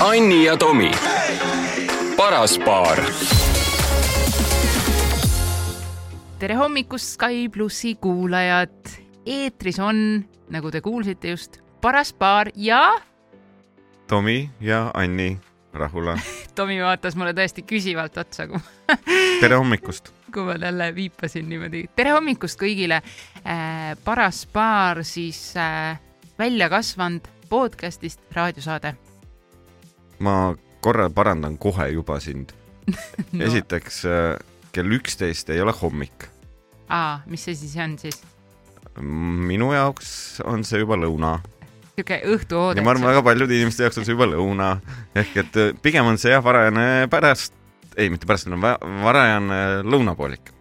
Anni ja Tomi, paras paar. tere hommikust, Sky plussi kuulajad. eetris on, nagu te kuulsite just, paras paar ja Tomi ja Anni Rahula. Tomi vaatas mulle tõesti küsivalt otsa, kui tere hommikust! kui ma talle viipasin niimoodi. tere hommikust kõigile äh,. paras paar siis äh, välja kasvanud podcast'ist raadiosaade ma korra parandan kohe juba sind no. esiteks äh, kell üksteist ei ole hommik. aa, mis see siis on siis? minu jaoks on see juba lõuna. sihuke õhtuoodek. ja ma arvan, väga paljude inimeste jaoks on see juba lõuna. ehk et äh, pigem on see jah, varajane pärast, ei, mitte pärastlõuna, varajane lõunapoolik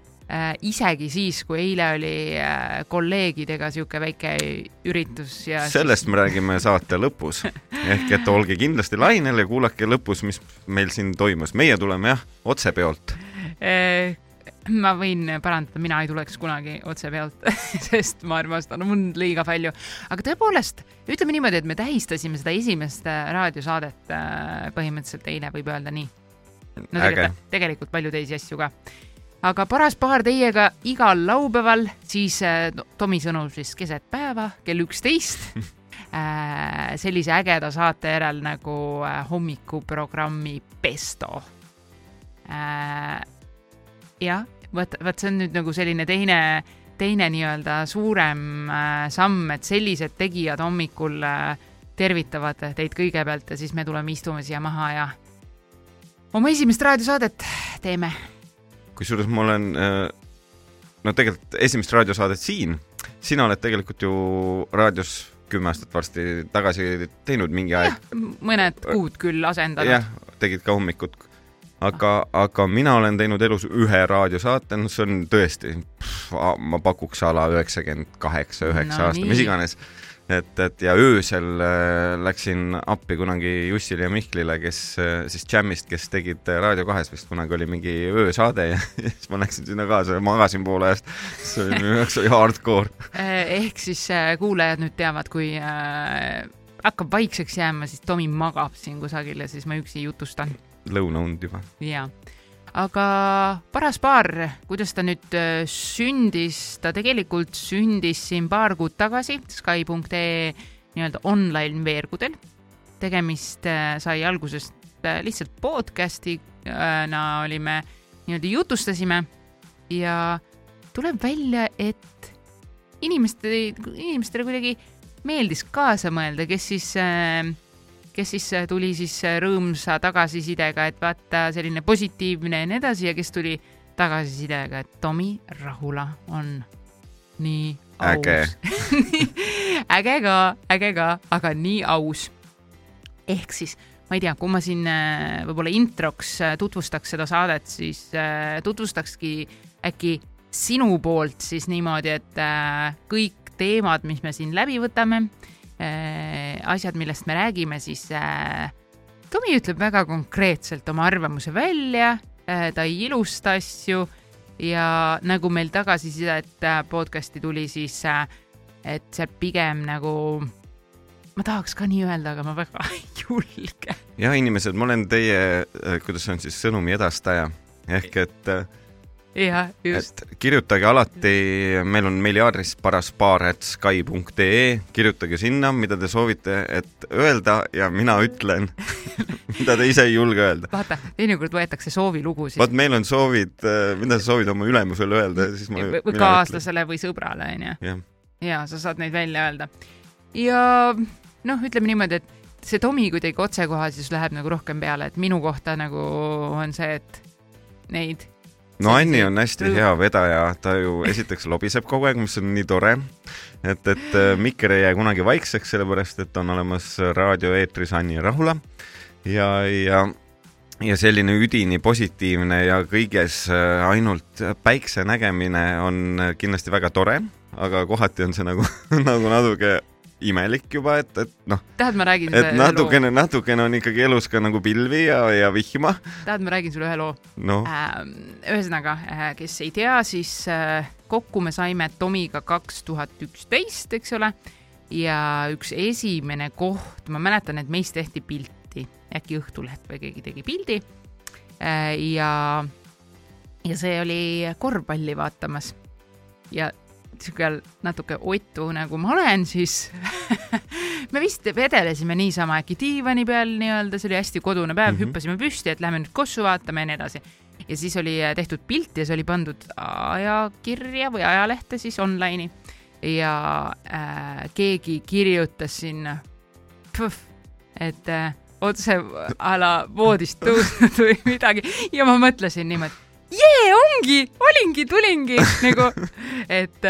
isegi siis, kui eile oli äh, kolleegidega sihuke väike üritus ja sellest siis... me räägime saate lõpus. ehk et olge kindlasti lainel ja kuulake lõpus, mis meil siin toimus. meie tuleme jah, otse peolt äh, ma võin parandada, mina ei tuleks kunagi otse pealt sest ma armastan und liiga palju. aga tõepoolest, ütleme niimoodi, et me tähistasime seda esimest äh, raadiosaadet äh, põhimõtteliselt eile, võib öelda nii. no tegelikult, tegelikult palju teisi asju ka aga paras paar teiega igal laupäeval, siis no, Tomi sõnul siis keset päeva kell üksteist sellise ägeda saate järel nagu hommikuprogrammi Pesto. jah, vot, vot see on nüüd nagu selline teine, teine nii-öelda suurem samm, et sellised tegijad hommikul tervitavad teid kõigepealt ja siis me tuleme istume siia maha ja oma esimest raadiosaadet teeme kusjuures ma olen, no tegelikult esimest raadiosaadet siin, sina oled tegelikult ju raadios kümme aastat varsti tagasi teinud mingi aeg. mõned kuud küll asendanud. jah, tegid ka hommikut. aga, aga mina olen teinud elus ühe raadiosaate, no see on tõesti, ma pakuks a la üheksakümmend kaheksa, üheksa aasta, mis iganes et, et ja öösel äh, läksin appi kunagi Jussile ja Mihklile, kes äh, siis Jamist, kes tegid äh, Raadio kahes vist kunagi oli mingi öösaade ja siis ma läksin sinna kaasa ja magasin poole ajast. see oli minu jaoks oli hardcore. ehk siis kuulajad nüüd teavad, kui hakkab vaikseks jääma, siis Tomi magab siin kusagil ja siis ma üksi jutustan. lõunaund juba. jaa aga paras paar, kuidas ta nüüd äh, sündis, ta tegelikult sündis siin paar kuud tagasi Sky.ee nii-öelda online veergudel. tegemist äh, sai algusest äh, lihtsalt podcast'ina olime, nii-öelda jutustasime ja tuleb välja, et inimeste, inimestele kuidagi meeldis kaasa mõelda, kes siis äh, kes siis äh, tuli siis äh, rõõmsa tagasisidega, et vaata selline positiivne ja nii edasi ja kes tuli tagasisidega, et Tomi Rahula on nii aus. äge äge ka, äge ka, aga nii aus. ehk siis ma ei tea, kui ma siin äh, võib-olla introks tutvustaks seda saadet, siis tutvustakski äkki sinu poolt siis niimoodi, et kõik teemad, mis me siin läbi võtame Äh, asjad, millest me räägime, siis äh, Tomi ütleb väga konkreetselt oma arvamuse välja, äh, ta ei ilusta asju ja nagu meil tagasisidet podcast'i tuli, siis et see pigem nagu, ma tahaks ka nii öelda, aga ma väga ei julge. jah, inimesed, ma olen teie, kuidas on siis sõnumi edastaja ehk et jah, just. kirjutage alati, meil on meiliaadress paraspaar.sky.ee, kirjutage sinna, mida te soovite, et öelda ja mina ütlen mida te ise ei julge öelda. vaata, teinekord võetakse soovilugusid. vot meil on soovid, äh, mida sa soovid oma ülemusele öelda, siis ma. või kaaslasele või sõbrale, onju. ja sa saad neid välja öelda. ja noh, ütleme niimoodi, et see Tomi kuidagi otsekohasus läheb nagu rohkem peale, et minu kohta nagu on see, et neid no Anni on hästi hea vedaja, ta ju esiteks lobiseb kogu aeg, mis on nii tore. et, et äh, Mikker ei jää kunagi vaikseks, sellepärast et on olemas raadioeetris Anni Rahula ja, ja, ja selline üdini positiivne ja kõiges äh, ainult päikse nägemine on kindlasti väga tore, aga kohati on see nagu nagu natuke imelik juba, et, et noh. tahad, ma räägin et natukene, natukene on ikkagi elus ka nagu pilvi ja, ja vihma. tahad, ma räägin sulle ühe loo no.? Ähm, ühesõnaga, äh, kes ei tea, siis äh, kokku me saime Tomiga kaks tuhat üksteist, eks ole, ja üks esimene koht, ma mäletan, et meist tehti pilti äkki Õhtuleht või keegi tegi pildi äh, ja, ja see oli korvpalli vaatamas ja sihuke natuke otu nagu ma olen, siis me vist vedelesime niisama äkki diivani peal nii-öelda, see oli hästi kodune päev mm. -hmm. hüppasime püsti, et lähme nüüd kossu vaatame ja nii edasi. ja siis oli äh, tehtud pilt ja see oli pandud ajakirja või ajalehte siis online'i ja äh, keegi kirjutas sinna, et äh, otse a la voodist tõusnud või midagi ja ma mõtlesin niimoodi, jee, ongi, olingi, tulingi nagu, et,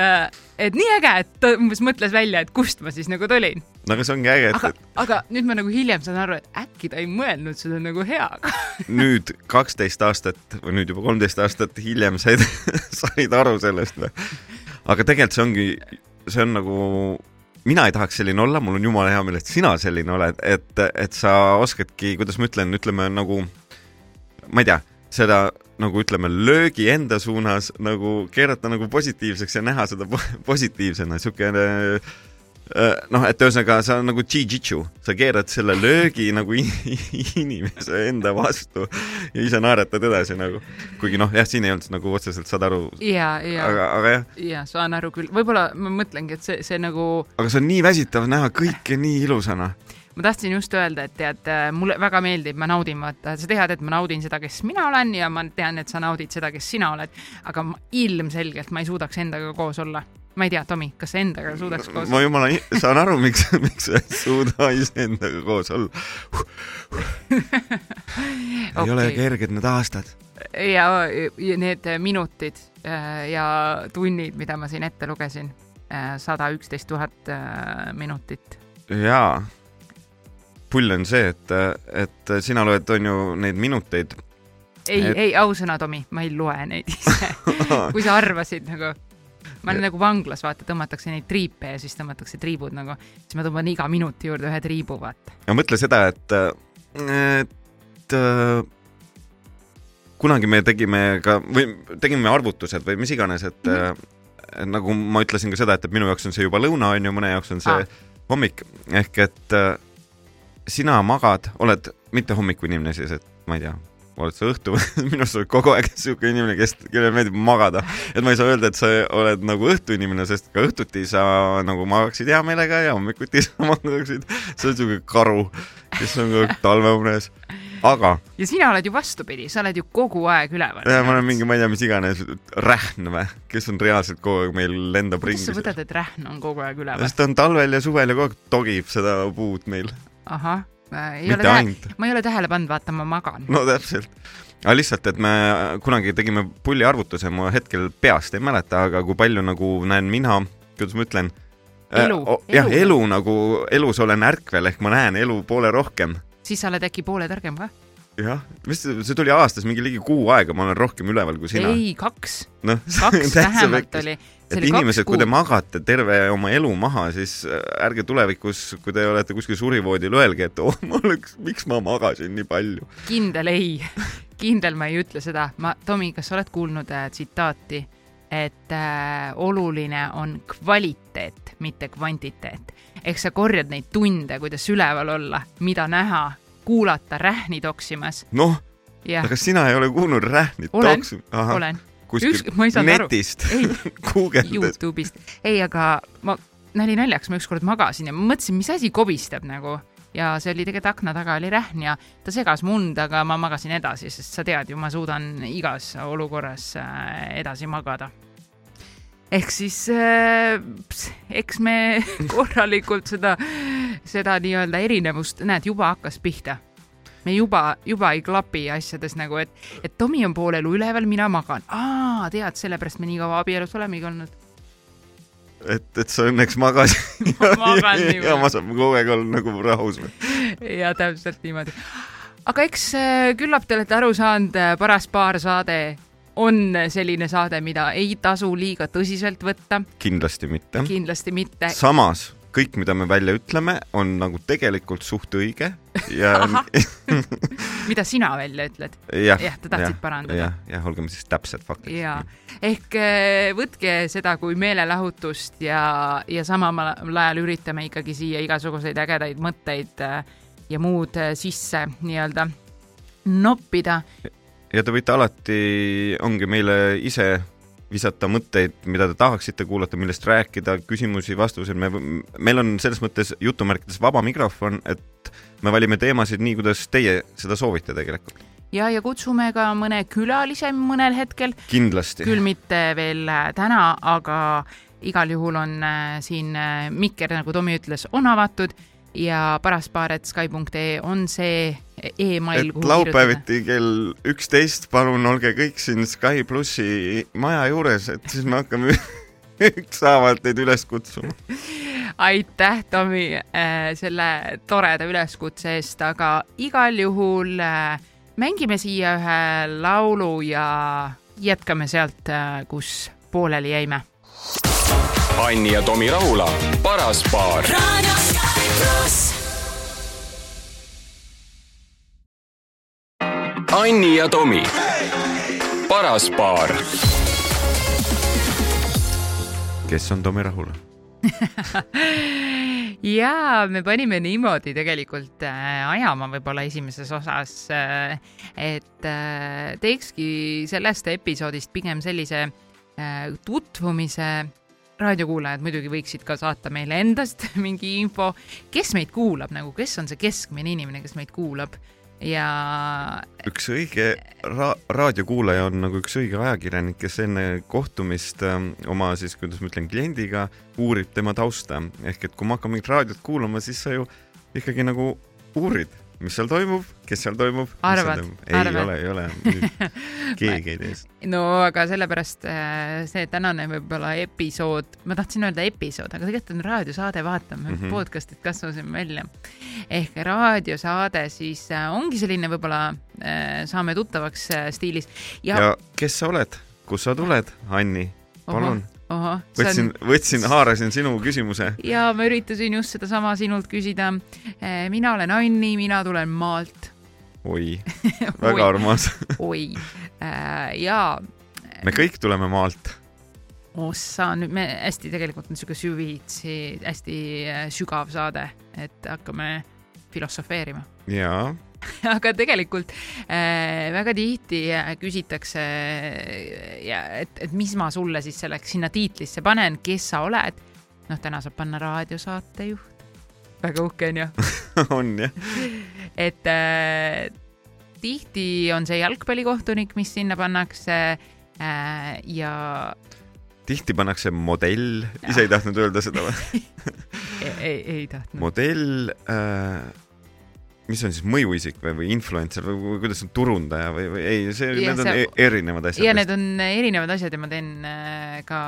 et nii äge, et ta umbes mõtles välja, et kust ma siis nagu tulin. no aga see ongi äge, aga et, aga nüüd ma nagu hiljem saan aru, et äkki ta ei mõelnud seda nagu heaga. nüüd kaksteist aastat või nüüd juba kolmteist aastat hiljem said, said aru sellest või? aga tegelikult see ongi, see on nagu, mina ei tahaks selline olla, mul on jumala hea meel, et sina selline oled, et, et sa oskadki, kuidas ma ütlen, ütleme nagu, ma ei tea, seda nagu ütleme, löögi enda suunas nagu keerata nagu positiivseks ja näha seda po- positiivsena, siukene noh, et ühesõnaga sa nagu jiu-jitsu, sa keerad selle löögi nagu in- inimese enda vastu ja ise naeratad edasi nagu. kuigi noh, jah, siin ei olnud nagu otseselt saad aru, ja, ja, jah, ja saan aru küll, võib-olla ma mõtlengi, et see, see nagu aga see on nii väsitav näha kõike nii ilusana. Ma tahtsin just öelda, et tead, mulle väga meeldib, ma naudin, vaata, sa tead, et ma naudin seda, kes mina olen ja ma tean, et sa naudid seda, kes sina oled, aga ma, ilmselgelt ma ei suudaks endaga koos olla. ma ei tea, Tomi, kas sa endaga suudaks koos ma jumala, saan aru, miks, miks sa ei suuda iseendaga koos olla. ei ole Okei. kerged need aastad. ja, need minutid äh, ja tunnid, mida ma siin ette lugesin, sada üksteist tuhat äh, minutit. jaa. Pull on see, et, et sina loed, on ju, neid minuteid. ei Et- et..., ei ausõna, Tomi, ma ei loe neid ise. kui sa arvasid nagu, ma olen nagu vanglas, vaata, tõmmatakse neid triipe ja siis tõmmatakse triibud nagu, siis ma tõmban iga minuti juurde ühe triibu, vaata. ja mõtle seda, et, et kunagi me tegime ka või tegime arvutused või mis iganes, et mm. -hmm. nagu ma ütlesin ka seda, et, et minu jaoks on see juba lõuna, on ju, mõne jaoks on see ah. hommik ehk et äh, sina magad, oled mitte hommikuinimene siis, et ma ei tea, oled sa õhtu, minu arust sa oled kogu aeg siuke inimene, kes, kellele meeldib magada, et ma ei saa öelda, et sa oled nagu õhtuinimene, sest ka õhtuti sa nagu magaksid hea meelega ja hommikuti sa magaksid, sa oled siuke karu, kes on kogu aeg talveunes, aga ja sina oled ju vastupidi, sa oled ju kogu aeg üleval. ja ma olen mingi, ma ei tea, mis iganes rähn või, kes on reaalselt kogu aeg meil lendab kuidas sa ringi. võtad, et rähn on kogu aeg üleval? sest ta on talvel ja suvel ja kogu aeg togib seda puud meil, ahah, ei mitte ole tähele, ma ei ole tähele pannud, vaata, ma magan. no täpselt. aga lihtsalt, et me kunagi tegime pulli arvutuse, ma hetkel peast ei mäleta, aga kui palju nagu näen mina, kuidas ma ütlen. Elu, jah, elu. elu nagu, elus olen ärkvel ehk ma näen elu poole rohkem. siis sa oled äkki poole targem ka? jah, mis see tuli aastas mingi ligi kuu aega, ma olen rohkem üleval kui sina. ei, kaks, noh, kaks vähemalt oli. et inimesed, kui te magate terve oma elu maha, siis äh, ärge tulevikus, kui te olete kuskil surivoodil, öelge, et oh, ma oleks, miks ma magasin nii palju. kindel ei, kindel ma ei ütle seda, ma, Tomi, kas sa oled kuulnud äh, tsitaati, et äh, oluline on kvaliteet, mitte kvantiteet. ehk sa korjad neid tunde, kuidas üleval olla, mida näha, kuulata rähni toksimas. noh, aga sina ei ole kuulnud rähnit Olen, toksu-, olen kuskil Üks- ma ei saanud aru. netist guugeldades. Youtube'ist. ei, aga ma, nali naljaks, ma ükskord magasin ja ma mõtlesin, mis asi kobistab nagu ja see oli tegelikult akna taga oli rähn ja ta segas mund, aga ma magasin edasi, sest sa tead ju, ma suudan igas olukorras äh, edasi magada. ehk siis äh, eks me korralikult seda, seda nii-öelda erinevust, näed, juba hakkas pihta me juba, juba ei klapi asjades nagu, et, et Tomi on pool elu üleval, mina magan. aa, tead, sellepärast me nii kaua abielus olemegi olnud. et, et sa õnneks magasid Ma magan ja palju. ma saan kogu aeg olla nagu rahus. ja täpselt niimoodi. aga eks äh, küllap te olete aru saanud, paras paar saade on selline saade, mida ei tasu liiga tõsiselt võtta, kindlasti mitte. kindlasti mitte. samas kõik, mida me välja ütleme, on nagu tegelikult suht õige ja mida sina välja ütled. jah, jah, ta tahtsid parandada. jah, jah, olgem siis täpsed faktid. ja ehk äh, võtke seda kui meelelahutust ja, ja samal ajal üritame ikkagi siia igasuguseid ägedaid mõtteid äh, ja muud äh, sisse nii-öelda noppida. ja te võite alati, ongi meile ise visata mõtteid, mida te tahaksite kuulata, millest rääkida, küsimusi, vastuseid, me, meil on selles mõttes jutumärkides vaba mikrofon, et me valime teemasid nii, kuidas teie seda soovite tegelikult. ja, ja kutsume ka mõne külalise mõnel hetkel. kindlasti. küll mitte veel täna, aga igal juhul on äh, siin äh, mikker, nagu Tomi ütles, on avatud ja paraspaar.sky.ee on see email, et laupäeviti kell üksteist, palun olge kõik siin Sky plussi maja juures, et siis me hakkame ükshaaval teid üles kutsuma. aitäh, Tomi, selle toreda üleskutse eest, aga igal juhul mängime siia ühe laulu ja jätkame sealt, kus pooleli jäime Anni ja Tomi Rahula, paras paar. Anni ja Tomi, paras paar. kes on Tomi Rahula ja me panime niimoodi tegelikult äh, ajama võib-olla esimeses osas äh,, et äh, teekski sellest episoodist pigem sellise tutvumise raadiokuulajad muidugi võiksid ka saata meile endast mingi info, kes meid kuulab nagu, kes on see keskmine inimene, kes meid kuulab ja. üks õige ra raadiokuulaja on nagu üks õige ajakirjanik, kes enne kohtumist äh, oma siis, kuidas ma ütlen, kliendiga uurib tema tausta ehk et kui ma hakkan mingit raadiot kuulama, siis sa ju ikkagi nagu uurid mis seal toimub, kes seal toimub? arvad? ei arvad? ole, ei ole, keegi ei tee seda. no aga sellepärast äh, see tänane võib-olla episood, ma tahtsin öelda episood, aga tegelikult on raadiosaade, vaatame mm -hmm. podcast'id kasvasime välja. ehk raadiosaade siis äh, ongi selline võib-olla äh, saame tuttavaks stiilis. ja kes sa oled, kust sa tuled, Anni? palun ahah. võtsin on..., võtsin, haarasin sinu küsimuse. ja ma üritasin just sedasama sinult küsida. Eh, mina olen Anni, mina tulen maalt. oi väga armas oi, eh, ja. me kõik tuleme maalt. ossa, nüüd me hästi tegelikult on siuke süvitsi, hästi eh, sügav saade, et hakkame filosofeerima. jaa aga tegelikult äh, väga tihti äh, küsitakse äh, et, et mis ma sulle siis selleks sinna tiitlisse panen, kes sa oled. noh, täna saab panna raadiosaatejuht. väga uhke on ju on jah. et äh, tihti on see jalgpallikohtunik, mis sinna pannakse äh, ja tihti pannakse modell, ise ei tahtnud öelda seda või ei, ei, ei tahtnud. modell äh mis on siis mõjuisik või, või influencer või, või kuidas on turundaja või, või ei, see, need on see, erinevad asjad. ja need on erinevad asjad ja ma teen äh, ka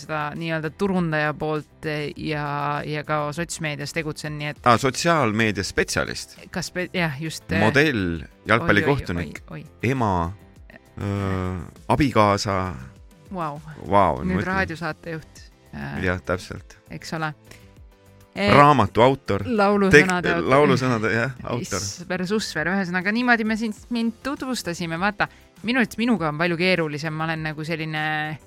seda nii-öelda turundaja poolt ja, ja ka sotsmeedias tegutsen, nii et. aa, sotsiaalmeedia spetsialist. kas, jah, just. Äh, modell, jalgpallikohtunik, ema, abikaasa. Vau. Nüüd raadiosaatejuht. Äh, jah, täpselt. eks ole raamatu autor. laulusõnade autor. laulusõnade, jah, autor. Versusver, ühesõnaga niimoodi me siin mind tutvustasime, vaata, minu arvates minuga on palju keerulisem, ma olen nagu selline,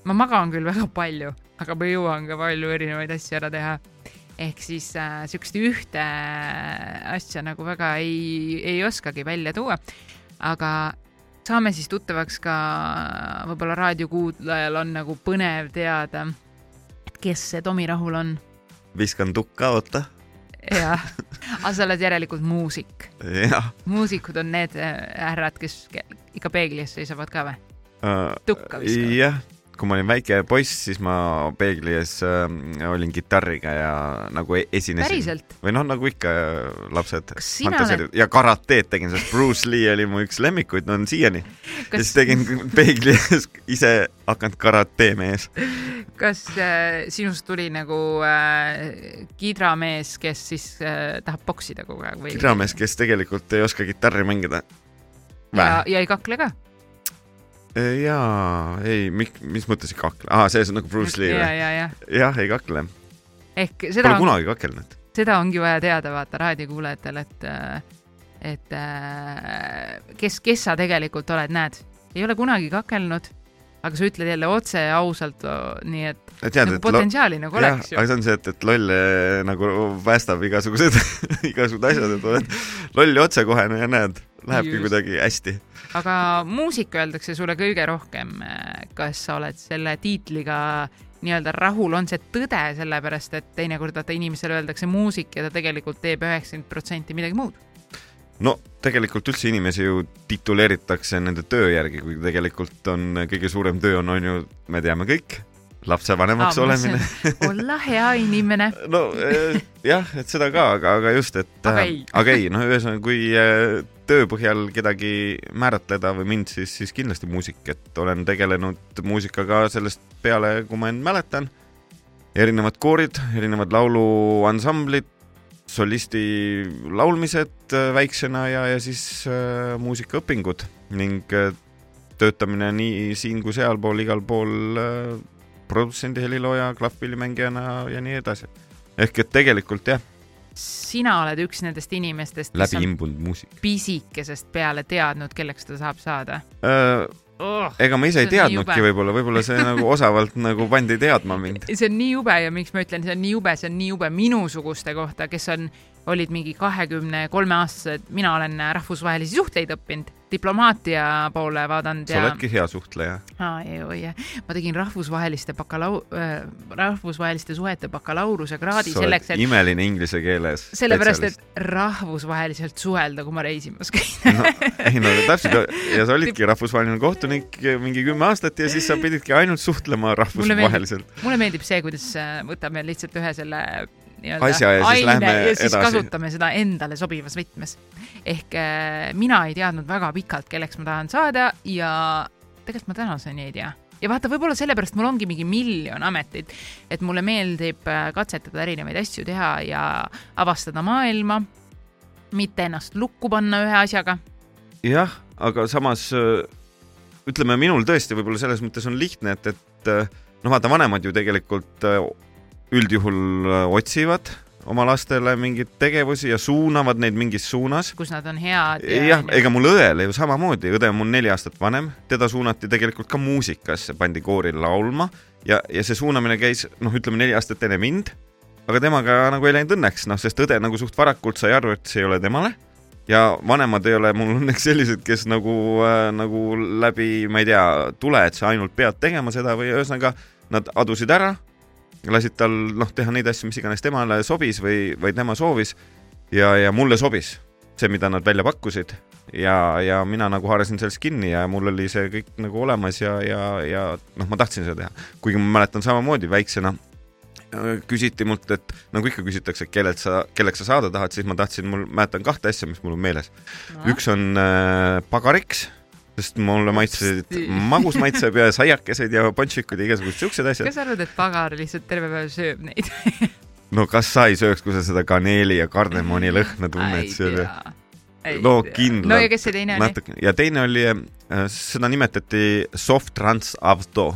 ma magan küll väga palju, aga ma jõuan ka palju erinevaid asju ära teha. ehk siis äh, sihukest ühte asja nagu väga ei, ei oskagi välja tuua. aga saame siis tuttavaks ka, võib-olla raadiokuulajal on nagu põnev teada, kes see Tomi Rahul on viskan tukka, oota. jah, aga sa oled järelikult muusik. muusikud on need äh, härrad, kes ikka peegli ees seisavad ka või uh,? tukka viskavad? jah kui ma olin väike poiss, siis ma peegli ees äh, olin kitarriga ja nagu e-, esinesin. või noh, nagu ikka lapsed. Oled... ja karateed tegin, sest Bruce Lee oli mu üks lemmikuid, no on siiani Kas.... ja siis tegin peegli ees ise hakanud karate mees. kas äh, sinust tuli nagu äh, kidramees, kes siis äh, tahab poksida kogu aeg või? kidramees, kes tegelikult ei oska kitarri mängida. ja, ja ei kakle ka jaa, ei, mis mõttes ei kakle? aa, selles on nagu Bruce Lee või? ja, ja, jah. jah, ei kakle. ehk seda Pole on, kunagi kakelnud. seda ongi vaja teada, vaata raadiokuulajatel, et, et kes, kes sa tegelikult oled, näed, ei ole kunagi kakelnud aga sa ütled jälle otse ja ausalt, nii et tead, nagu potentsiaali nagu oleks ju aga. see on see, et, et loll nagu päästab igasugused, igasugused asjad, et oled loll ja otsekohene ja näed, lähebki kuidagi hästi. Aga muusika öeldakse sulle kõige rohkem, kas sa oled selle tiitliga nii-öelda rahul, on see tõde, sellepärast et teinekord vaata inimesele öeldakse muusik ja ta tegelikult teeb üheksakümmend protsenti midagi muud. no tegelikult üldse inimesi ju tituleeritakse nende töö järgi, kui tegelikult on kõige suurem töö on, on ju, me teame kõik, lapsevanemaks olemine. olla hea inimene. no eh, jah, et seda ka, aga, aga just, et Aga äh, ei. aga ei, no ühesõnaga, kui äh, töö põhjal kedagi määratleda või mind, siis, siis kindlasti muusik, et olen tegelenud muusikaga sellest peale, kui ma end mäletan. erinevad koorid, erinevad lauluansamblid, solisti laulmised äh, väiksena ja, ja siis äh, muusikaõpingud ning äh, töötamine nii siin kui sealpool, igal pool äh, produtsendi, helilooja, klahvpillimängijana ja nii edasi. ehk et tegelikult jah, sina oled üks nendest inimestest, kes läbi imbunud muusik pisikesest peale teadnud, kelleks ta saab saada äh,. oh,. ega ma ise ei teadnudki võib-olla, võib-olla see nagu osavalt nagu pandi teadma mind. see on nii jube ja miks ma ütlen, see on nii jube, see on nii jube minusuguste kohta, kes on, olid mingi kahekümne kolme aastased, mina olen rahvusvahelisi suhteid õppinud, diplomaatia poole vaadanud sa ja oledki hea suhtleja. Ma tegin rahvusvaheliste bakalau- äh,, rahvusvaheliste suhete bakalaureuse kraadi sa selleks, et imeline inglise keeles. sellepärast, et rahvusvaheliselt suhelda, kui ma reisimas käin. no, ei no täpselt ja sa olidki rahvusvaheline kohtunik mingi kümme aastat ja siis sa pididki ainult suhtlema rahvusvaheliselt. mulle meeldib see, kuidas äh, võtame lihtsalt ühe selle nii-öelda Asja ja siis aine ja siis edasi. kasutame seda endale sobivas võtmes. ehk äh, mina ei teadnud väga pikalt, kelleks ma tahan saada ja tegelikult ma tänaseni ei tea ja vaata, võib-olla sellepärast mul ongi mingi miljon ametit, et mulle meeldib äh, katsetada erinevaid asju teha ja avastada maailma, mitte ennast lukku panna ühe asjaga. jah, aga samas äh, ütleme, minul tõesti võib-olla selles mõttes on lihtne, et, et noh, vaata, vanemad ju tegelikult üldjuhul äh, otsivad oma lastele mingeid tegevusi ja suunavad neid mingis suunas. kus nad on head jah, ega mul õele ju samamoodi, õde on mul neli aastat vanem, teda suunati tegelikult ka muusikasse, pandi koori laulma ja, ja see suunamine käis noh, ütleme neli aastat enne mind, aga temaga nagu ei läinud õnneks, noh, sest õde nagu suht varakult sai aru, et see ei ole temale ja vanemad ei ole mul õnneks sellised, kes nagu äh,, nagu läbi, ma ei tea, tule, et sa ainult pead tegema seda või ühesõnaga nad adusid ära, lasid tal noh, teha neid asju, mis iganes temale sobis või, või tema soovis ja, ja mulle sobis see, mida nad välja pakkusid. Ja, ja mina nagu haarasin sellest kinni ja mul oli see kõik nagu olemas ja, ja, ja noh, ma tahtsin seda teha, kuigi ma mäletan samamoodi väiksena äh, küsiti mult, et nagu ikka küsitakse, kellelt sa, kelleks sa saada tahad, siis ma tahtsin, mul mäletan kahte asja, mis mul on meeles. üks on äh, pagariks, sest mulle maitsesid magus maitseb ja saiakesed ja ponšikud ja igasugused siuksed asjad. kas sa arvad, et pagar lihtsalt terve päev sööb neid? no kas sa ei sööks, kui sa seda kaneeli ja kardemoni lõhna tunned, see oli No kindlalt. no ja kes see teine oli? natuke ja teine oli, seda nimetati soft trans auto,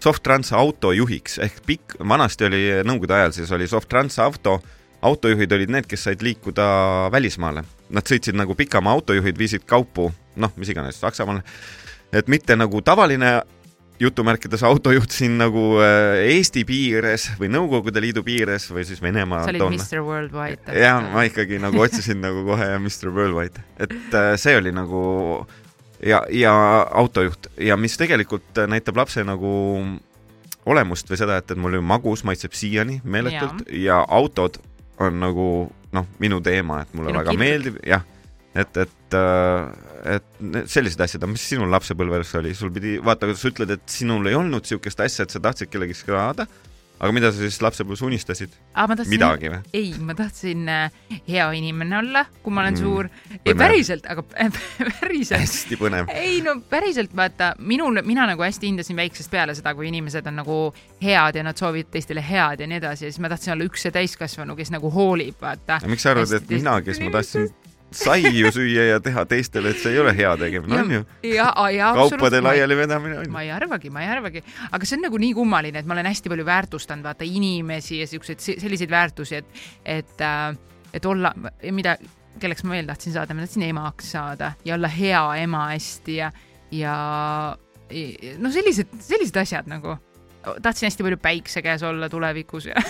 soft trans autojuhiks ehk pikk, vanasti oli nõukogude ajal siis oli soft trans auto, autojuhid olid need, kes said liikuda välismaale. Nad sõitsid nagu pikamaa autojuhid, viisid kaupu, noh, mis iganes, Saksamaale, et mitte nagu tavaline jutumärkides autojuht siin nagu äh, Eesti piires või Nõukogude Liidu piires või siis Venemaa sa olid Mr Worldwide. ja ma ikkagi nagu otsisin nagu kohe Mr Worldwide, et äh, see oli nagu ja, ja autojuht. Ja mis tegelikult äh, näitab lapse nagu olemust või seda, et, et mul ju magus maitseb siiani meeletult ja, ja autod on nagu noh, minu teema, et mulle Sinu väga kirg. meeldib, jah, et, et, et sellised asjad, mis sinul lapsepõlves oli, sul pidi, vaata, sa ütled, et sinul ei olnud niisugust asja, et sa tahtsid kellegagi saada, aga mida sa siis lapsepõlves unistasid, midagi või? ei, ma tahtsin äh, hea inimene olla, kui ma olen Mm, suur põnev. päriselt, aga päriselt hästi põnev. ei no päriselt vaata, minul, mina nagu hästi hindasin väiksest peale seda, kui inimesed on nagu head ja nad soovivad teistele head ja nii edasi ja siis ma tahtsin olla üks see täiskasvanu, kes nagu hoolib, vaata. miks sa arvad, et mina, kes ma tahtsin saiu süüa ja teha teistele, et see ei ole hea tegemine, on ju? kaupade laiali vedamine on ju. ma ei arvagi, ma ei arvagi, aga see on nagu nii kummaline, et ma olen hästi palju väärtustanud vaata inimesi ja siukseid se- selliseid väärtusi, et, et, et olla, mida, kelleks ma veel tahtsin saada, ma tahtsin emaks saada ja olla hea ema hästi ja, ja no sellised, sellised asjad nagu. Tahtsin hästi palju päikse käes olla tulevikus ja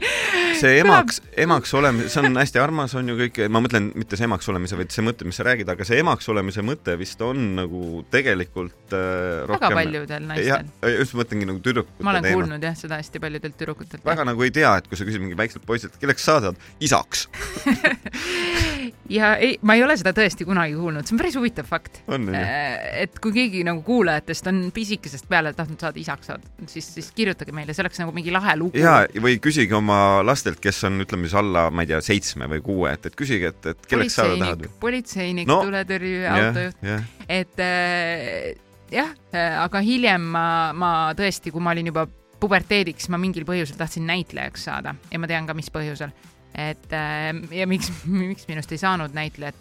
see emaks, emaks olemine, see on hästi armas, on ju kõik, ma mõtlen mitte see emaks olemise, vaid see mõte, mis sa räägid, aga see emaks olemise mõte vist on nagu tegelikult äh, väga rohkem. paljudel jah naistel., just mõtlengi nagu tüdrukute ma olen teema. kuulnud jah, seda hästi paljudelt tüdrukutelt. väga nagu ei tea, et kui sa küsid mingi väikselt poisilt, kelleks sa saad, isaks. ja ei, ma ei ole seda tõesti kunagi kuulnud, see on päris huvitav fakt. onju? et kui keegi nagu kuulajatest on pisikesest peale tahtnud saada isaks saada, siis, siis kirjutage meile, see oleks nagu mingi lahe lugu. ja, või küsige oma lastelt, kes on, ütleme siis alla, ma ei tea, seitsme või kuue, et, et küsige, et, et kelleks saada tahad politseinik,. No, jah, autojuht, et äh, jah, aga hiljem ma, ma tõesti, kui ma olin juba puberteediks, ma mingil põhjusel tahtsin näitlejaks saada ja ma tean ka, mis põhjusel. et äh, ja miks, miks minust ei saanud näitlejat,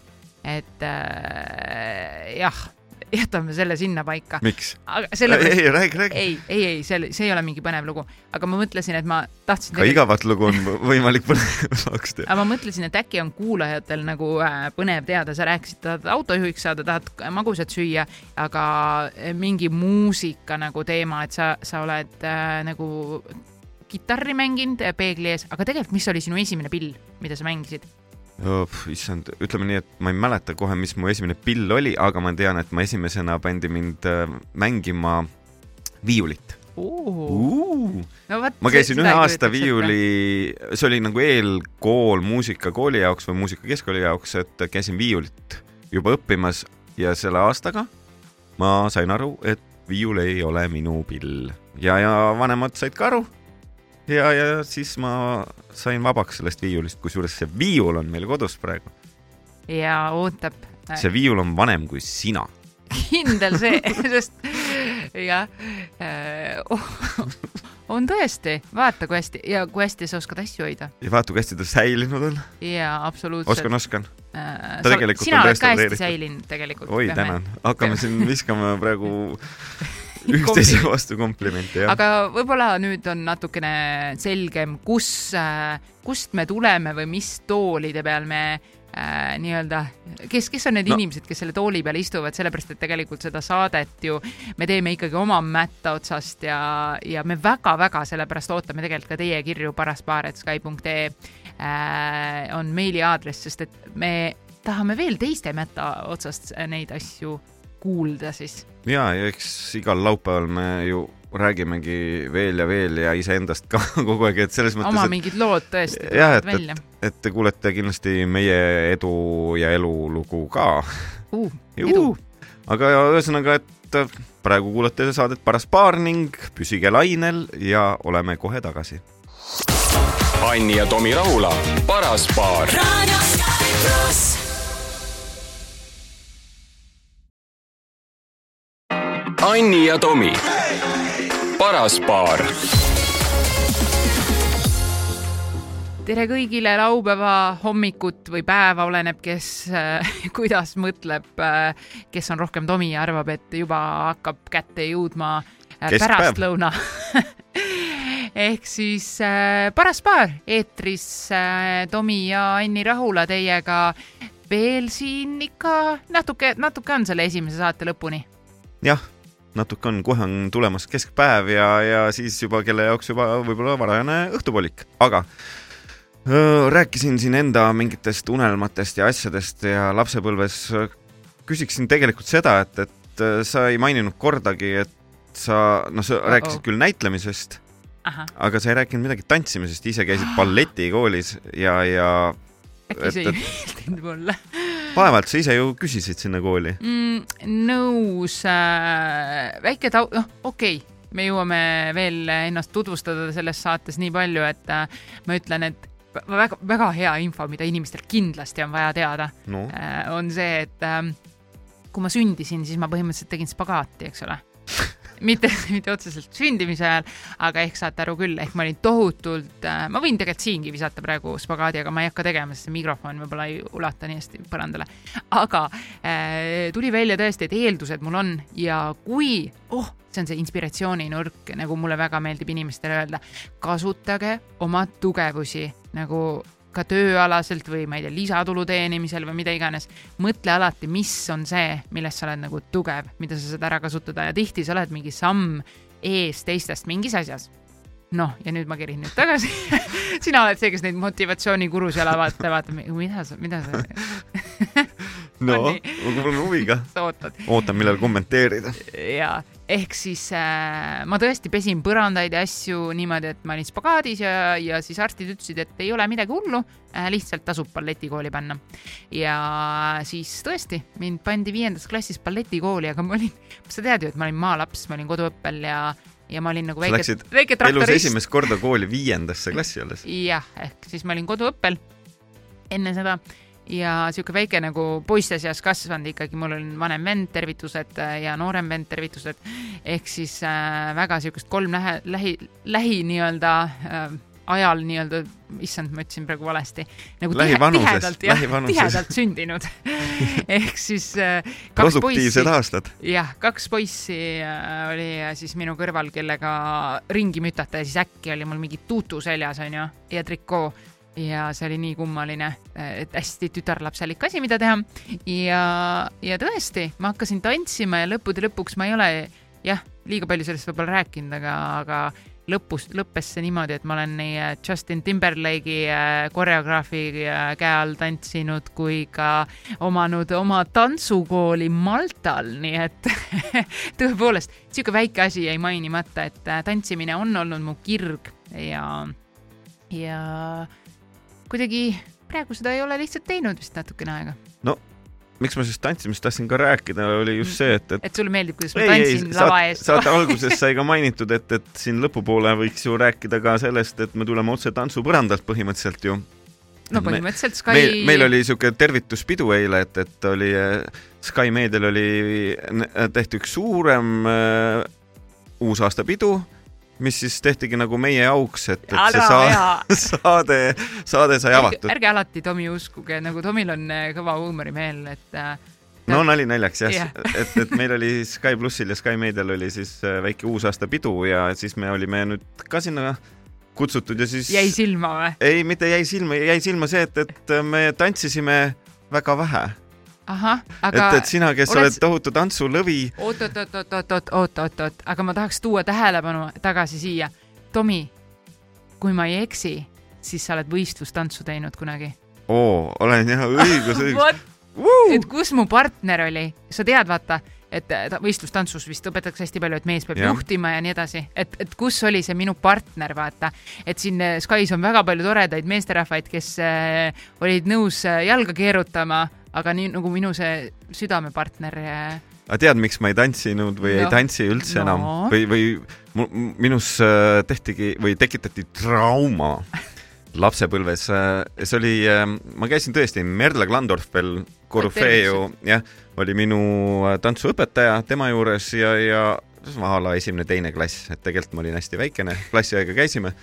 et äh, jah, jätame selle sinnapaika, miks? sellepärast, ei, räägi, räägi. ei, ei, ei, see, see ei ole mingi põnev lugu, aga ma mõtlesin, et ma tahtsin ka igavat lugu on võimalik põnevaks teha. aga ma mõtlesin, et äkki on kuulajatel nagu äh, põnev teada, sa rääkisid, tahad autojuhiks saada, tahad magusat süüa, aga äh, mingi muusika nagu teema, et sa, sa oled äh, nagu kitarri mänginud äh, peegli ees, aga tegelikult, mis oli sinu esimene pill, mida sa mängisid? issand, ütleme nii, et ma ei mäleta kohe, mis mu esimene pill oli, aga ma tean, et ma esimesena pandi mind äh, mängima viiulit. no vot. ma käisin ühe aasta viiuli, see oli nagu eelkool muusikakooli jaoks või muusikakeskkooli jaoks, et käisin viiulit juba õppimas ja selle aastaga ma sain aru, et viiul ei ole minu pill ja, ja vanemad said ka aru. ja, ja siis ma sain vabaks sellest viiulist, kusjuures see viiul on meil kodus praegu. ja ootab. see viiul on vanem kui sina. kindel see, sest jah, on tõesti, vaata kui hästi ja kui hästi sa oskad asju hoida ja vaata, kui hästi ta säilinud on. ja absoluutselt. oskan, oskan. Tegelikult sina oled ka hästi säilinud tegelikult. oi, tänan. hakkame siin viskama praegu üksteise vastu komplimente, jah. aga võib-olla nüüd on natukene selgem, kus, kust me tuleme või mis toolide peal me äh, nii-öelda, kes, kes on need No. no. inimesed, kes selle tooli peal istuvad, sellepärast et tegelikult seda saadet ju me teeme ikkagi oma mätta otsast ja, ja me väga-väga sellepärast ootame tegelikult ka teie kirju paraspaar.sky.ee äh, on meiliaadress, sest et me tahame veel teiste mätta otsast neid asju kuulda siis ja, ja eks igal laupäeval me ju räägimegi veel ja veel ja iseendast ka kogu aeg, et selles oma mõttes, et mingid lood tõesti tulevad välja et, et te kuulete kindlasti meie edu ja elulugu ka. uh,. edu, aga ühesõnaga, et praegu kuulate saadet Paras paar ning püsige lainel ja oleme kohe tagasi. Anni ja Tomi Rahula, paras paar. Radio Sky pluss. Anni ja Tomi, paras paar tere kõigile laupäeva hommikut või päeva, oleneb, kes äh, kuidas mõtleb äh,, kes on rohkem Tomi ja arvab, et juba hakkab kätte jõudma äh, pärastlõuna. ehk siis äh, paras paar eetris äh, Tomi ja Anni Rahula teiega veel siin ikka natuke, natuke on selle esimese saate lõpuni. jah, natuke on, kohe on tulemas keskpäev ja, ja siis juba kelle jaoks juba võib-olla varajane õhtupoolik, aga öö, rääkisin siin enda mingitest unelmatest ja asjadest ja lapsepõlves küsiksin tegelikult seda, et, et sa ei maininud kordagi, et sa, noh, sa Uh-oh. rääkisid küll näitlemisest, aga sa ei rääkinud midagi tantsimisest, ise käisid balletikoolis ja, ja äkki see ei meeldinud mulle vaevalt sa ise ju küsisid sinna kooli. mm,. nõus äh,, väike tau-, noh, okei okay., me jõuame veel ennast tutvustada selles saates nii palju, et äh, ma ütlen, et väga, väga hea info, mida inimestel kindlasti on vaja teada no äh,, on see, et äh, kui ma sündisin, siis ma põhimõtteliselt tegin spagaati, eks ole mitte, mitte otseselt sündimise ajal, aga ehk saate aru küll, ehk ma olin tohutult äh,, ma võin tegelikult siingi visata praegu spagaadi, aga ma ei hakka tegema, sest see mikrofon võib-olla ei ulata nii hästi põrandale. aga äh, tuli välja tõesti, et eeldused mul on ja kui, oh, see on see inspiratsiooninurk, nagu mulle väga meeldib inimestele öelda, kasutage oma tugevusi nagu ka tööalaselt või ma ei tea, lisatulu teenimisel või mida iganes, mõtle alati, mis on see, milles sa oled nagu tugev, mida sa saad ära kasutada ja tihti sa oled mingi samm ees teistest mingis asjas noh, ja nüüd ma kerin nüüd tagasi. sina oled see, kes neid motivatsioonikurusid jälle vaata, vaata, mida sa, mida sa, no ma kuulan huviga, ootan, millal kommenteerida. ja ehk siis äh, ma tõesti pesin põrandaid ja asju niimoodi, et ma olin spagaadis ja, ja siis arstid ütlesid, et ei ole midagi hullu äh,, lihtsalt tasub balletikooli panna. ja siis tõesti mind pandi viiendas klassis balletikooli, aga ma olin, sa tead ju, et ma olin maalaps, ma olin koduõppel ja, ja ma olin nagu väike väike elus traktorist. esimest korda kooli viiendasse klassi alles. jah, ehk siis ma olin koduõppel enne seda ja sihuke väike nagu poiste seas kasvanud ikkagi, mul on vanem vend, tervitused äh, ja noorem vend, tervitused. ehk siis äh, väga sihukest kolm lähe, lähi, lähi nii-öelda äh, ajal nii-öelda, issand, ma ütlesin praegu valesti, nagu tihe, tihedalt, jah, tihedalt sündinud. ehk siis äh, kaks poissi aastad. jah, kaks poissi äh, oli äh, siis minu kõrval, kellega ringi mütata ja siis äkki oli mul mingi tuutu seljas onju ja trikoo ja see oli nii kummaline, et hästi tütarlapselik asi, mida teha. ja, ja tõesti, ma hakkasin tantsima ja lõppude lõpuks ma ei ole jah, liiga palju sellest võib-olla rääkinud, aga, aga lõpus, lõppes see niimoodi, et ma olen nii Justin Timberlake'i äh, koreograafi äh, käe all tantsinud kui ka omanud oma tantsukooli Maltal, nii et tõepoolest sihuke väike asi jäi mainimata, et äh, tantsimine on olnud mu kirg ja, ja kuidagi praegu seda ei ole lihtsalt teinud vist natukene aega. miks ma siis tantsimist tahtsin ka rääkida, oli just see, et, et et sulle meeldib, kuidas ma tantsin lava saate, ees? saate alguses sai ka mainitud, et, et siin lõpupoole võiks ju rääkida ka sellest, et me tuleme otse tantsupõrandalt põhimõtteliselt ju. no põhimõtteliselt Sky meil, meil oli siuke tervituspidu eile, et, et oli äh, Sky meedial oli, tehti üks suurem äh, uusaastapidu, mis siis tehtigi nagu meie auks, et, et see ära saa, aja. saade, saade sai avatud. ärge alati Tomi uskuge, nagu Tomil on äh, kõva huumorimeel, et äh, no nali naljaks jah Jah. yeah. et, et meil oli Sky plussil ja Sky meedial oli siis äh, väike uusaastapidu ja siis me olime nüüd ka sinna kutsutud ja siis jäi silma või? ei, mitte jäi silma, jäi silma see, et, et me tantsisime väga vähe. ahah, et aga, et sina, kes oled- oled tohutu tantsulõvi, oot, oot, oot, oot, oot, oot, oot, oot, oot, aga ma tahaks tuua tähelepanu tagasi siia. Tomi, kui ma ei eksi, siis sa oled võistlustantsu teinud kunagi. oo, olen jah õigus, õigus. et kus mu partner oli, sa tead, vaata, et ta- võistlustantsus vist õpetatakse hästi palju, et mees peab ja. juhtima ja nii edasi, et, et kus oli see minu partner, vaata, et siin Sky's on väga palju toredaid meesterahvaid, kes äh, olid nõus jalga keerutama, aga nii nagu minu see südamepartner äh, aga tead, miks ma ei tantsinud või no. ei tantsi üldse No. enam või, või minus äh, tehtigi või tekitati trauma lapsepõlves. see oli, ma käisin tõesti, Merle Klandorf veel, Korufeju, jah, oli minu äh, tantsuõpetaja tema juures ja, ja a la esimene-teine klass, et tegelikult ma olin hästi väikene, klassiaega käisime.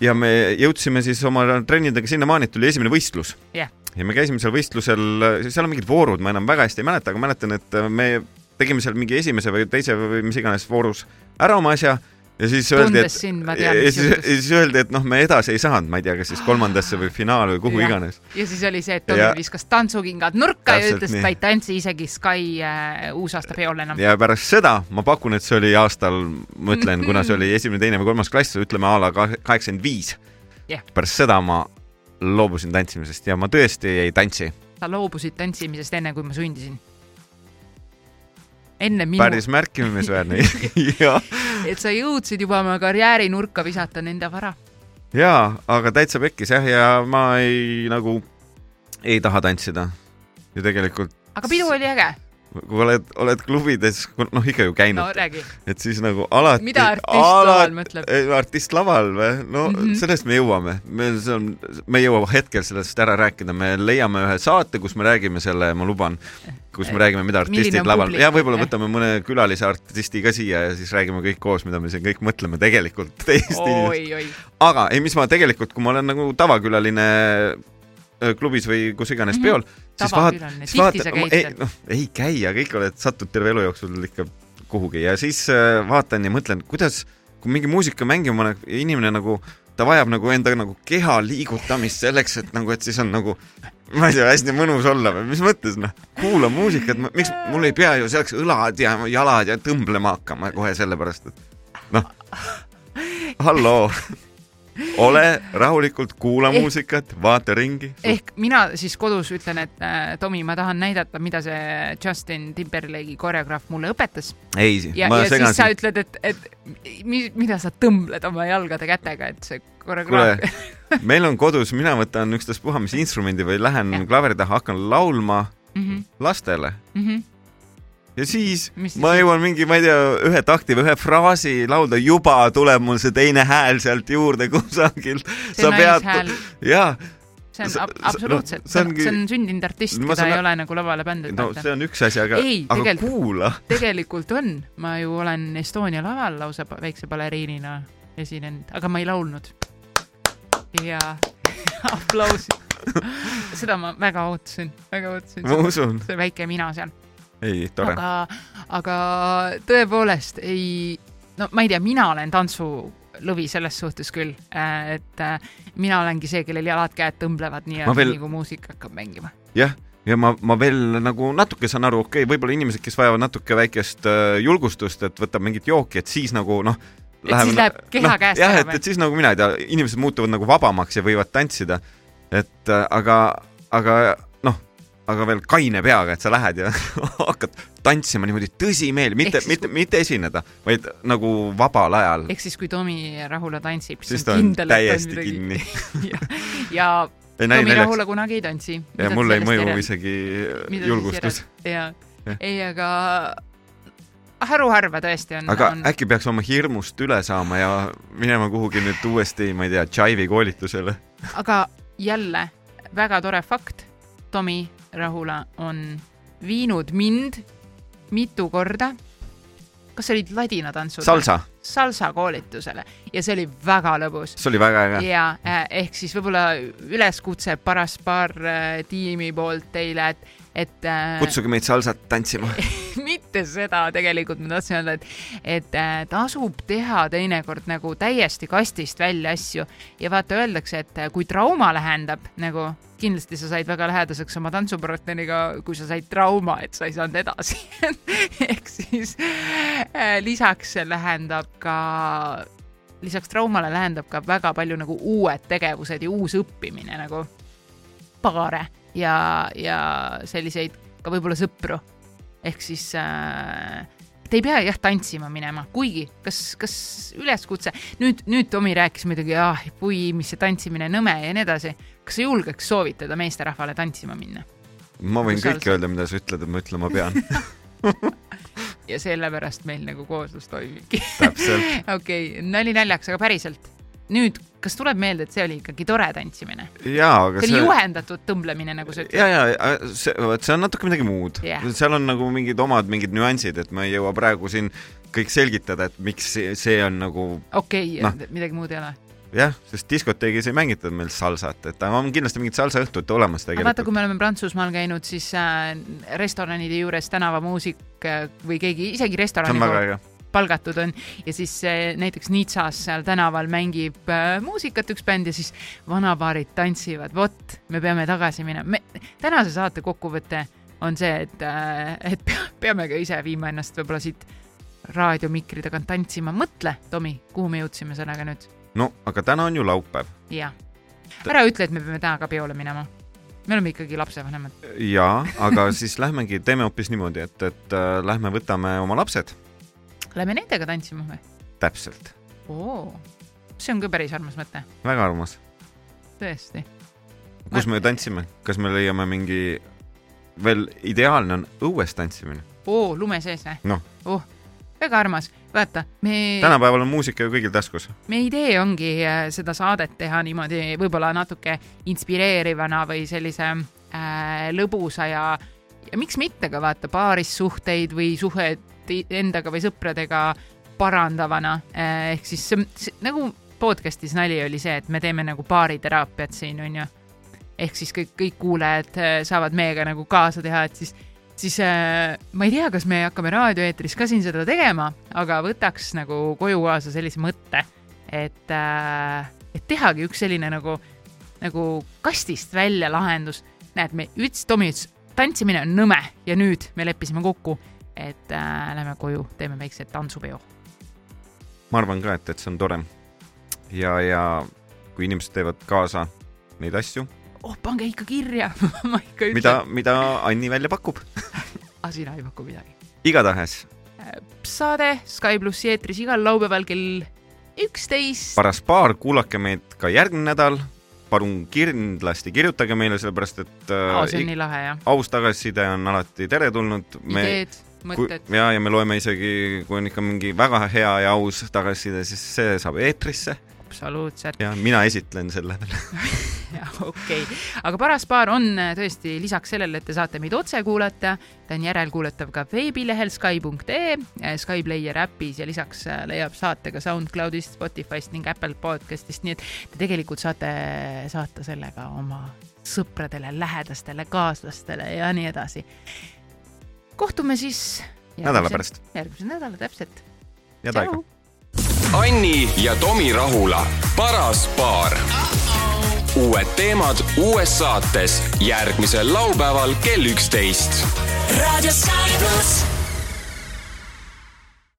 ja me jõudsime siis oma trennidega sinnamaani, et tuli esimene võistlus Jah. Ja me käisime seal võistlusel, seal on mingid voorud, ma enam väga hästi ei mäleta, aga mäletan, et me tegime seal mingi esimese või teise või mis iganes voorus ära oma asja ja siis öeldi, et sind, ja tean, ja siis, ja siis öeldi, et noh, me edasi ei saanud, ma ei tea, kas siis kolmandasse või finaali või kuhu Jah. iganes. ja siis oli see, et Tomi Ja- viskas tantsukingad nurka ja Täpselt ütles, et ta ei tantsi isegi Sky äh, uusaastapeol enam. ja pärast seda ma pakun, et see oli aastal, ma ütlen, kuna see oli esimene, teine või kolmas klass, ütleme a la kaheksakümmend viis pärast seda ma loobusin tantsimisest ja ma tõesti ei tantsi. sa loobusid tantsimisest enne, kui ma sündisin. enne minu, päris märkimisväärne ja, et sa jõudsid juba oma karjääri nurka visata nende vara. ja, aga täitsa pekkis jah, ja ma ei nagu ei taha tantsida. ja tegelikult, aga pidu oli äge. Kui oled, oled klubides, noh ikka ju käinud no et siis nagu alati. Mida artist laval mõtleb?? artist laval või? no mm. -hmm. sellest me jõuame, meil see on, me ei jõua hetkel sellest ära rääkida, me leiame ühe saate, kus me räägime selle, ma luban, kus me räägime, mida artistid laval ja võib-olla võtame mõne külalise artisti ka siia ja siis räägime kõik koos, mida me siin kõik mõtleme tegelikult teist inimest. aga ei, mis ma tegelikult, kui ma olen nagu tavakülaline öö, klubis või kus iganes Mhm. peol, siis vaat- siis vaata ei noh, ei käi, aga ikka oled, satud terve elu jooksul ikka kuhugi. Ja siis äh, vaatan ja mõtlen, kuidas, kui mingi muusika mängima paneb, inimene nagu ta vajab nagu enda nagu keha liigutamist selleks, et nagu, et siis on nagu ma ei tea, hästi mõnus olla või mis mõttes noh, kuula muusikat, miks mul ei pea ju selleks õlad ja jalad ja tõmblema hakkama kohe sellepärast, et noh, halloo, ole rahulikult, kuula Eh- muusikat, vaata ringi. ehk mina siis kodus ütlen, et äh, Tomi, ma tahan näidata, mida see Justin Timberlake'i koreograaf mulle õpetas ei, ja, ma segan siis sa ütled, et, et mi, mida sa tõmbled oma jalgade kätega, et see koreograaf kuule, meil on kodus, mina võtan ükstaspuha mis instrumendi või lähen klaveri taha, hakkan laulma mm. -hmm, lastele mm -hmm. Ja siis Mis ma jõuan mingi, ma ei tea, ühe takti või ühe fraasi laulda, juba tuleb mul see teine hääl sealt juurde kusagil. see naishääl, jaa, see on sa- absoluutselt, no, see see on ongi-, see on sündinud artist, keda saan- ei ole nagu lavale pandud no see on üks asi, aga, aga kuula. tegelikult on, ma ju olen Estonia laval lausa väikse baleriinina esinenud, aga ma ei laulnud. ja aplausid. seda ma väga ootasin, väga ootasin. ma usun, see väike mina seal. ei, tore. aga, aga tõepoolest ei, no ma ei tea, mina olen tantsulõvi selles suhtes küll, et äh, mina olengi see, kellel jalad-käed tõmblevad nii, Ma veel- nii kui muusika hakkab mängima. jah, ja ma, ma veel nagu natuke saan aru, okei okay,, võib-olla inimesed, kes vajavad natuke väikest äh, julgustust, et võtab mingit jooki, et siis nagu noh. Et siis läheb keha käest jah, ära et, või? et siis nagu mina ei tea, inimesed muutuvad nagu vabamaks ja võivad tantsida. et äh, aga, aga aga veel kaine peaga, et sa lähed ja hakkad tantsima niimoodi tõsimeeli, mitte mitte, mitte esineda, vaid nagu vabal ajal. ehk siis, kui Tomi Rahula tantsib, siis ta on täiesti kinni. ja, ja ei näi Tomi Rahula kunagi ei tantsi. ja mul ei mõju. isegi julgustus. ja Jah., ei, aga haruharva tõesti on, aga on äkki peaks oma hirmust üle saama ja minema kuhugi nüüd uuesti, ma ei tea, Jive'i koolitusele. aga jälle väga tore fakt. Tomi Rahula on viinud mind mitu korda, kas see olid ladinatantsud? salsa, salsa koolitusele ja see oli väga lõbus. see oli väga äge. ja äh, ehk siis võib-olla üleskutse paras paar äh, tiimi poolt teile, et, et äh, kutsuge meid salsat tantsima. mitte seda tegelikult ma tahtsin öelda, et, et äh, tasub teha teinekord nagu täiesti kastist välja asju ja vaata, öeldakse, et äh, kui trauma lähendab nagu kindlasti sa said väga lähedaseks oma tantsupartneriga, kui sa said trauma, et sa ei saanud edasi. ehk siis äh, lisaks lähendab ka, lisaks traumale lähendab ka väga palju nagu uued tegevused ja uus õppimine nagu paare ja, ja selliseid ka võib-olla sõpru ehk siis äh, te ei pea jah tantsima minema, kuigi kas, kas üleskutse, nüüd, nüüd Tomi rääkis muidugi, ah, pui, mis see tantsimine nõme ja nii edasi. kas sa julgeks soovitada meesterahvale tantsima minna? ma võin kõike salsa? öelda, mida sa ütled, et ma ütlema pean. ja sellepärast meil nagu kooslus toimibki. okei okay,, nali naljaks, aga päriselt. nüüd, kas tuleb meelde, et see oli ikkagi tore tantsimine? jaa, aga see oli see juhendatud tõmblemine, nagu sa ütled. ja, ja see, vot see on natuke midagi muud yeah.. seal on nagu mingid omad mingid nüansid, et ma ei jõua praegu siin kõik selgitada, et miks see, see on nagu okei okay,, midagi muud ei ole. jah, sest diskoteegis ei mängitud meil salsat, et on kindlasti mingid salsaõhtud olemas aga vaata, tegelikult. kui me oleme Prantsusmaal käinud, siis äh, restoranide juures tänavamuusik äh, või keegi isegi restorani palgatud on ja siis äh, näiteks Nitsas seal tänaval mängib äh, muusikat üks bänd ja siis vanapaarid tantsivad, vot, me peame tagasi minema. tänase saate kokkuvõte on see, et äh,, et pea- peame ka ise viima ennast võib-olla siit raadiomikri tagant tantsima. mõtle, Tomi, kuhu me jõudsime sellega nüüd? no aga täna on ju laupäev jah. ära ütle, et me peame täna ka peole minema. me oleme ikkagi lapsevanemad. jaa, aga siis lähmegi, teeme hoopis niimoodi, et, et äh, lähme võtame oma lapsed, Lähme nendega tantsima või? täpselt, oo, see on ka päris armas mõte, väga armas. tõesti. kus me tantsime, kas me leiame mingi, veel ideaalne on õues tantsimine. oo, lume sees või? noh, oh, väga armas, vaata, me, tänapäeval on muusika ju kõigil taskus. meie idee ongi äh, seda saadet teha niimoodi võib-olla natuke inspireerivana või sellise äh, lõbusa ja, ja miks mitte ka vaata paarissuhteid või suhet i- endaga või sõpradega parandavana äh,, ehk siis see, see, nagu podcast'is nali oli see, et me teeme nagu baariteraapiat siin onju. ehk siis kõik, kõik kuulajad äh, saavad meiega nagu kaasa teha, et siis siis äh, ma ei tea, kas me hakkame raadioeetris ka siin seda tegema, aga võtaks nagu koju kaasa sellise mõtte, et äh,, et tehagi üks selline nagu, nagu kastist välja lahendus. näed, me ütles, Tomi ütles, tantsimine on nõme ja nüüd me leppisime kokku, et äh, lähme koju, teeme väikse tantsupeo. ma arvan ka, et, et see on tore. ja, ja kui inimesed teevad kaasa neid asju, oh, pange ikka kirja ma ikka ütlen. mida, mida Anni välja pakub. aga sina ei paku midagi. igatahes saade Sky plussi eetris igal laupäeval kell üksteist. paras paar, kuulake meid ka järgmine nädal. palun kindlasti kirjutage meile, sellepärast et oh, see on äh, nii lahe jah. aus tagasiside on alati teretulnud. ideed, mõtted. ja, ja me loeme isegi, kui on ikka mingi väga hea ja aus tagasiside, siis see saab eetrisse absoluutselt. ja mina esitlen selle okei okay., aga paras paar on äh, tõesti lisaks sellele, et te saate meid otse kuulata, ta on järelkuulatav ka veebilehel Sky.ee, Sky Player äpis ja lisaks äh, leiab saate ka SoundCloudist, Spotify'st ning Apple podcast'ist, nii et te tegelikult saate saata selle ka oma sõpradele, lähedastele, kaaslastele ja nii edasi. Kohtume siis nädala pärast. järgmise nädala, täpselt. head aega. Anni ja Tomi Rahula paras paar. uued teemad uues saates järgmisel laupäeval kell üksteist. raadio Sky pluss